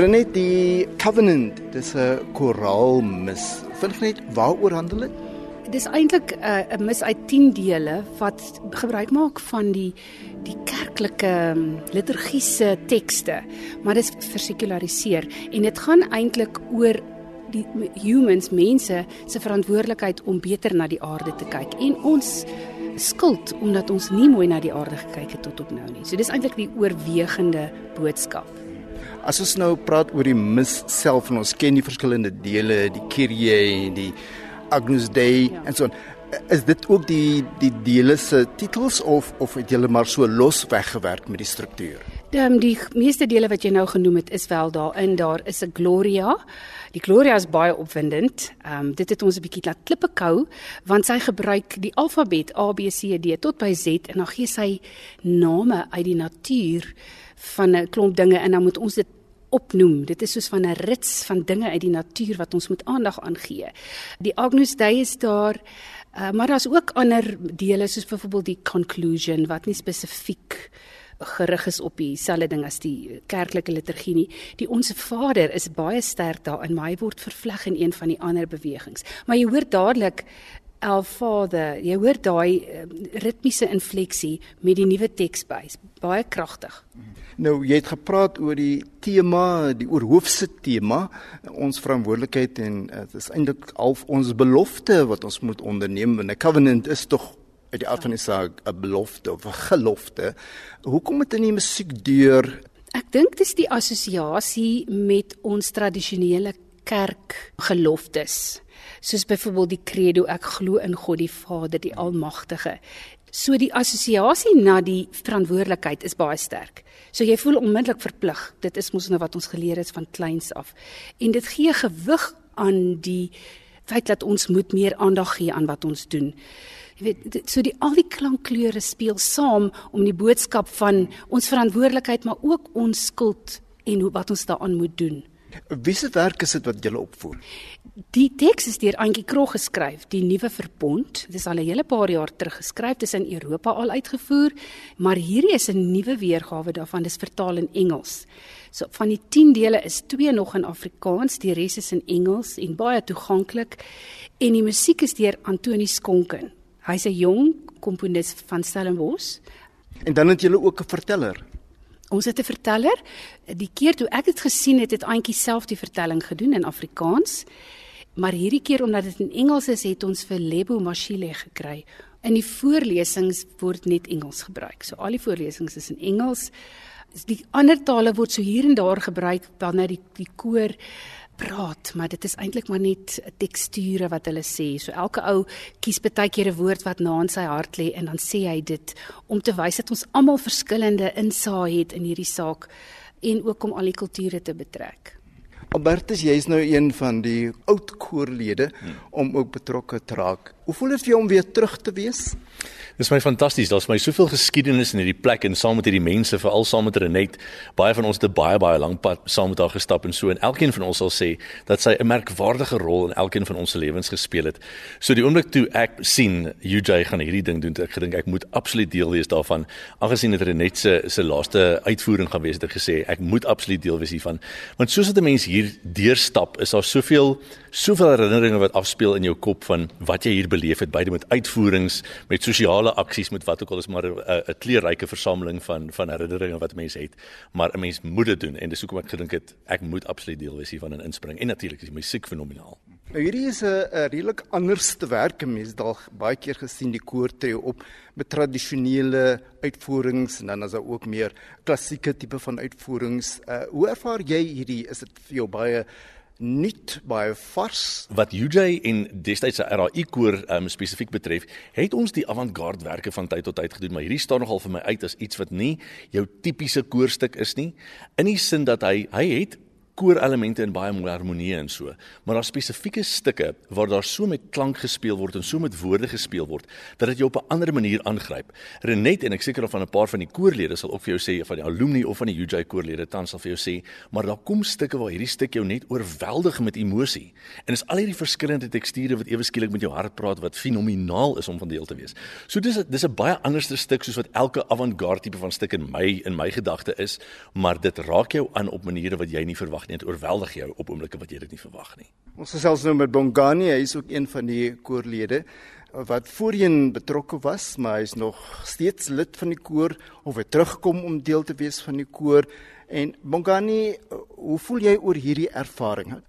Renet die Covenant, dis 'n koraalmis. Vind net waaroor handel dit? Dis eintlik 'n uh, 'n mis uit 10 dele wat gebruik maak van die die kerklike um, liturgiese tekste, maar dit is versekulariseer en dit gaan eintlik oor die humans mense se verantwoordelikheid om beter na die aarde te kyk en ons skuld omdat ons nie mooi na die aarde gekyk het tot op nou nie. So dis eintlik die oorwegende boodskap. As ons nou praat oor die mis self en ons ken die verskillende dele, die Kyrie, die Agnus Dei ja. en so on. Is dit ook die die dele se titels of of het julle maar so los weggewerk met die struktuur? Ehm die meeste dele wat jy nou genoem het is wel daarin. Daar is 'n Gloria. Die Gloria is baie opwindend. Ehm um, dit het ons 'n bietjie laat klippe kou want sy gebruik die alfabet A B C D tot by Z en dan gee sy name uit die natuur van 'n klomp dinge en dan moet ons dit opnoem. Dit is soos van 'n rits van dinge uit die natuur wat ons moet aandag aan gee. Die Agnus Dei is daar Uh, maar daar's ook ander dele soos byvoorbeeld die conclusion wat nie spesifiek gerig is op dieselfde ding as die kerklike liturgie nie. Die Onse Vader is baie sterk daarin, maar hy word vervleg in een van die ander bewegings. Maar jy hoor dadelik Our Father, jy hoor daai uh, ritmiese infleksie met die nuwe teks by. Baie kragtig. Nou jy het gepraat oor die tema, die oorhoofse tema, ons verantwoordelikheid en eh, dit uh, is eintlik half ons belofte wat ons moet onderneem. 'n Covenant is tog uit die aard van die saak 'n belofte of 'n gelofte. Hoekom het in die musiek deur? Ek dink dis die assosiasie met ons tradisionele kerk geloftes soos byvoorbeeld die credo ek glo in God die Vader die almagtige. So die assosiasie na die verantwoordelikheid is baie sterk. So jy voel onmiddellik verplig. Dit is mos nou wat ons geleer het van kleins af. En dit gee gewig aan die feit dat ons moet meer aandag gee aan wat ons doen. Jy weet so die al die klankkleure speel saam om die boodskap van ons verantwoordelikheid maar ook ons skuld en hoe wat ons daaraan moet doen. Wie se werk is dit wat jy opvoer? Die teks is deur Antjie Krog geskryf, die nuwe verbond. Dit is al 'n hele paar jaar terug geskryf, dit is in Europa al uitgevoer, maar hierdie is 'n nuwe weergawe daarvan, dis vertaal in Engels. So van die 10 dele is 2 nog in Afrikaans, die res is in Engels en baie toeganklik. En die musiek is deur Antoni Skonken. Hy's 'n jong komponis van Stellenbosch. En dan het jy ook 'n verteller. Ons het 'n verteller. Die keer toe ek dit gesien het, het Auntie self die vertelling gedoen in Afrikaans. Maar hierdie keer omdat dit in Engels is, het ons vir Lebo Mashile gekry. In die voorlesings word net Engels gebruik. So al die voorlesings is in Engels. Die ander tale word so hier en daar gebruik wanneer die die koor praat, maar dit is eintlik maar net teksture wat hulle sê. So elke ou kies baie keer 'n woord wat na in sy hart lê en dan sê hy dit om te wys dat ons almal verskillende insaai het in hierdie saak en ook om al die kulture te betrek. Albertus, jy's nou een van die oud koorlede hmm. om ook betrokke te raak. Hoe voel dit vir jou om weer terug te wees? Dis my fantasties. Daar's my soveel geskiedenis in hierdie plek en saam met hierdie mense, veral saam met Renet. Baie van ons het 'n baie baie lang pad saam met haar gestap en so en elkeen van ons sal sê dat sy 'n merkwaardige rol in elkeen van ons se lewens gespeel het. So die oomblik toe ek sien UJ gaan hierdie ding doen, ek gedink ek moet absoluut deel wees daarvan. Aangesien dit Renet se se laaste uitvoering gaan wees, het ek gesê ek moet absoluut deel wees hiervan. Want soos 'n mens hier deurstap, is daar soveel soveel herinneringe wat afspeel in jou kop van wat jy hier beleef het, beide met uitvoerings, met sosiale aksies met wat ook al is maar 'n kleurryke versameling van van herinneringe wat mense het, maar 'n mens moet dit doen en dis hoekom ek gedink het ek moet absoluut deel wees hiervan en inspring. En natuurlik is die musiek fenomenaal. Nou hierdie is 'n redelik anders te werk. Mense dalk baie keer gesien die koor tree op met tradisionele uitvoerings en dan is daar ook meer klassieke tipe van uitvoerings. Uh, hoe ervaar jy hierdie? Is dit vir jou baie nuut baie vars wat UJ en destyds se RAI koor um, spesifiek betref het ons die avant-garde werke van tyd tot tyd gedoen maar hierdie staan nogal vir my uit as iets wat nie jou tipiese koorstuk is nie in die sin dat hy hy het koorelemente en baie mooi harmonie en so. Maar daar spesifieke stukke waar daar so met klank gespeel word en so met woorde gespeel word dat dit jou op 'n ander manier aangryp. Renet en ek seker of van 'n paar van die koorlede sal ook vir jou sê van die alumni of van die UJ koorlede tans sal vir jou sê, maar daar kom stukke waar hierdie stuk jou net oorweldig met emosie. En is al hierdie verskillende teksture wat ewe skielik met jou hart praat wat fenomenaal is om van deel te wees. So dis dis 'n baie anderste stuk soos wat elke avant-garde tipe van stuk in my in my gedagte is, maar dit raak jou aan op maniere wat jy nie verwag nie. Dit oorweldig jou op oomblikke wat jy dit nie verwag nie. Ons gesels nou met Bongani, hy is ook een van die koorlede wat voorheen betrokke was, maar hy is nog steeds lid van die koor of hy terugkom om deel te wees van die koor. En Bongani, hoe voel jy oor hierdie ervaring?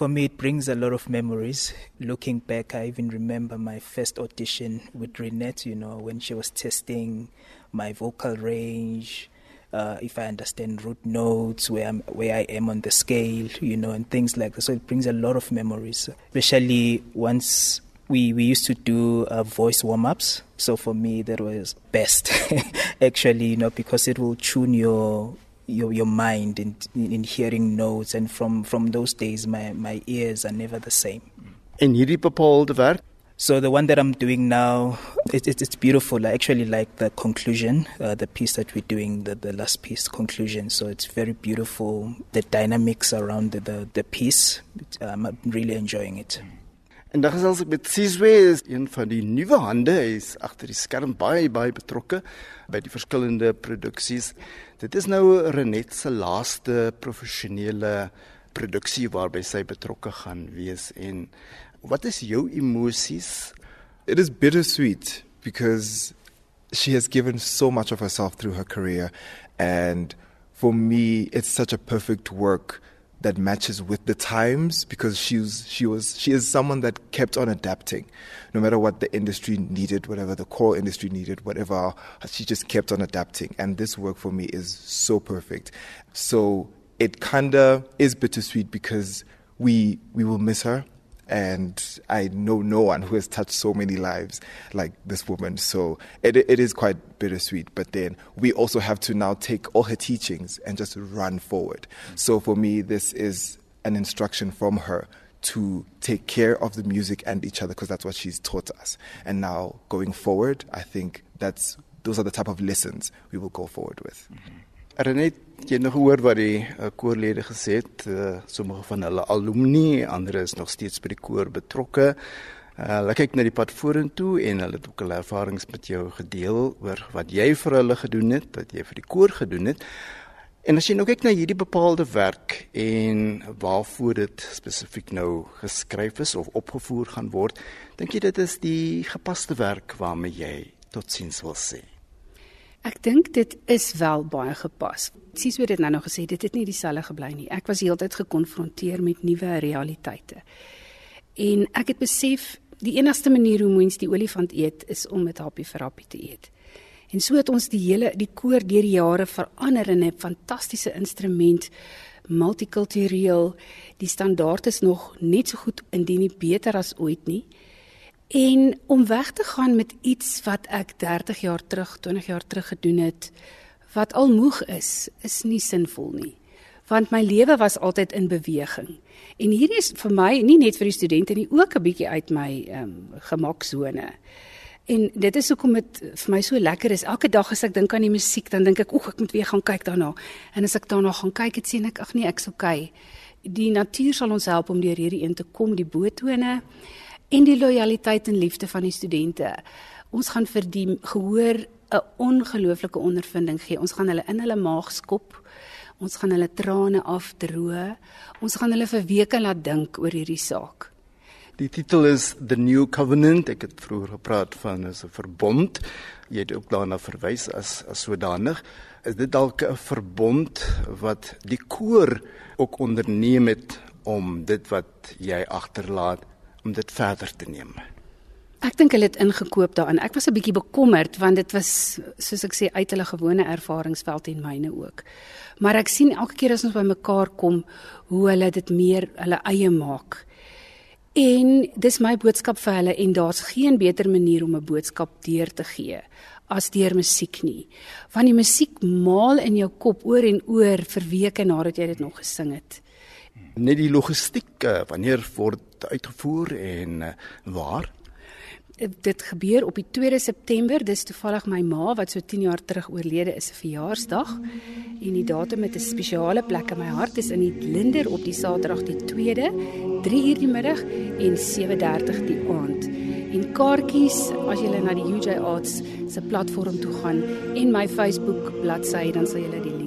For me, it brings a lot of memories. Looking back, I even remember my first audition with Renette, you know, when she was testing my vocal range, uh, if I understand root notes, where, I'm, where I am on the scale, you know, and things like that. So it brings a lot of memories, especially once we, we used to do uh, voice warm ups. So for me, that was best, actually, you know, because it will tune your your your mind in in hearing notes and from from those days my my ears are never the same. En hierdie bepaalde werk So the one that I'm doing now, it, it, it's beautiful. I actually like the conclusion, uh, the piece that we're doing, the, the last piece conclusion. So it's very beautiful. The dynamics around the, the, the piece, I'm really enjoying it. En dan gesels ek met Sizwe, een van die nuwe hande. Is agter die skerm baie baie betrokke by die verskillende produksies. Dit is nou Renet se laaste professionele produksie waarby sy betrokke gaan wees en What is your emosies? It is bittersweet because she has given so much of herself through her career. And for me it's such a perfect work that matches with the times because she was she was she is someone that kept on adapting. No matter what the industry needed whatever the core industry needed whatever she just kept on adapting. And this work for me is so perfect. So it kind of is bittersweet because we we will miss her and I know no one who has touched so many lives like this woman. So it, it is quite bittersweet. But then we also have to now take all her teachings and just run forward. So for me, this is an instruction from her to take care of the music and each other because that's what she's taught us. And now going forward, I think that's those are the type of lessons we will go forward with. Mm-hmm. Renet, jy het nog gehoor wat die uh, koorlede gesê het, uh, sommige van hulle alumni, ander is nog steeds by die koor betrokke. Uh, hulle kyk na die pad vorentoe en hulle het ook hulle ervarings met jou gedeel oor wat jy vir hulle gedoen het, wat jy vir die koor gedoen het. En as jy nou kyk na hierdie bepaalde werk en waarvoor dit spesifiek nou geskryf is of opgevoer gaan word, dink jy dit is die gepaste werk waarmee jy totsiens wil sê? Ek dink dit is wel baie gepas. Sies hoe dit nou nog gesê, dit het nie dieselfde gebly nie. Ek was heeltyd gekonfronteer met nuwe realiteite. En ek het besef die enigste manier hoe mens die olifant eet is om met happie vir happie te eet. En so het ons die hele die koor deur die jare verander in 'n fantastiese instrument multikultureel. Die standaard is nog net so goed indien nie beter as ooit nie. En om weg te gaan met iets wat ek 30 jaar terug, 20 jaar terug gedoen het, wat al moeg is, is nie sinvol nie. Want my lewe was altyd in beweging. En hierdie is vir my nie net vir die studente nie, ook 'n bietjie uit my ehm um, gemaksone. En dit is hoekom dit vir my so lekker is. Elke dag as ek dink aan die musiek, dan dink ek, "Oek, ek moet weer gaan kyk daarna." En as ek daarna gaan kyk, het sien ek, "Ag nee, ek's okay." Die natuur sal ons help om deur hierdie een te kom, die bootone en die lojaliteit en liefde van die studente. Ons gaan vir die gehoor 'n ongelooflike ondervinding gee. Ons gaan hulle in hulle maag skop. Ons gaan hulle trane afdroog. Ons gaan hulle vir weke laat dink oor hierdie saak. Die titel is The New Covenant. Ek het vroeër gepraat van 'n verbond. Jy het ook daarna verwys as as sodanig. Is dit dalk 'n verbond wat die koor ook onderneem het om dit wat jy agterlaat om dit verder te neem. Ek dink hulle het ingekoop daarin. Ek was 'n bietjie bekommerd want dit was soos ek sê uit hulle gewone ervaringsveld en myne ook. Maar ek sien elke keer as ons by mekaar kom hoe hulle dit meer hulle eie maak. En dis my boodskap vir hulle en daar's geen beter manier om 'n boodskap deur te gee as deur musiek nie. Want die musiek maal in jou kop oor en oor vir weke nadat jy dit nog gesing het. Net die logistiek, eh, wanneer word uitgevoer en uh, waar? Dit gebeur op die 2 September. Dis toevallig my ma wat so 10 jaar terug oorlede is se verjaarsdag. En die datum het 'n spesiale plek in my hart. Dis in die Linder op die Saterdag die 2de, 3 uur die middag en 7:30 die aand. En kaartjies as jy na die UJ Arts se platform toe gaan en my Facebook bladsy dan sal jy die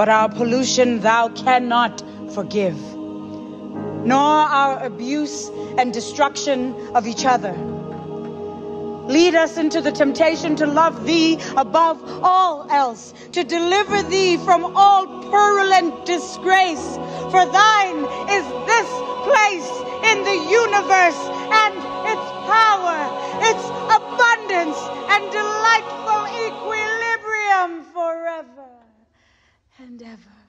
but our pollution thou cannot forgive, nor our abuse and destruction of each other. Lead us into the temptation to love thee above all else, to deliver thee from all peril and disgrace. For thine is this place in the universe and its power, its abundance and delightful equilibrium forever and ever.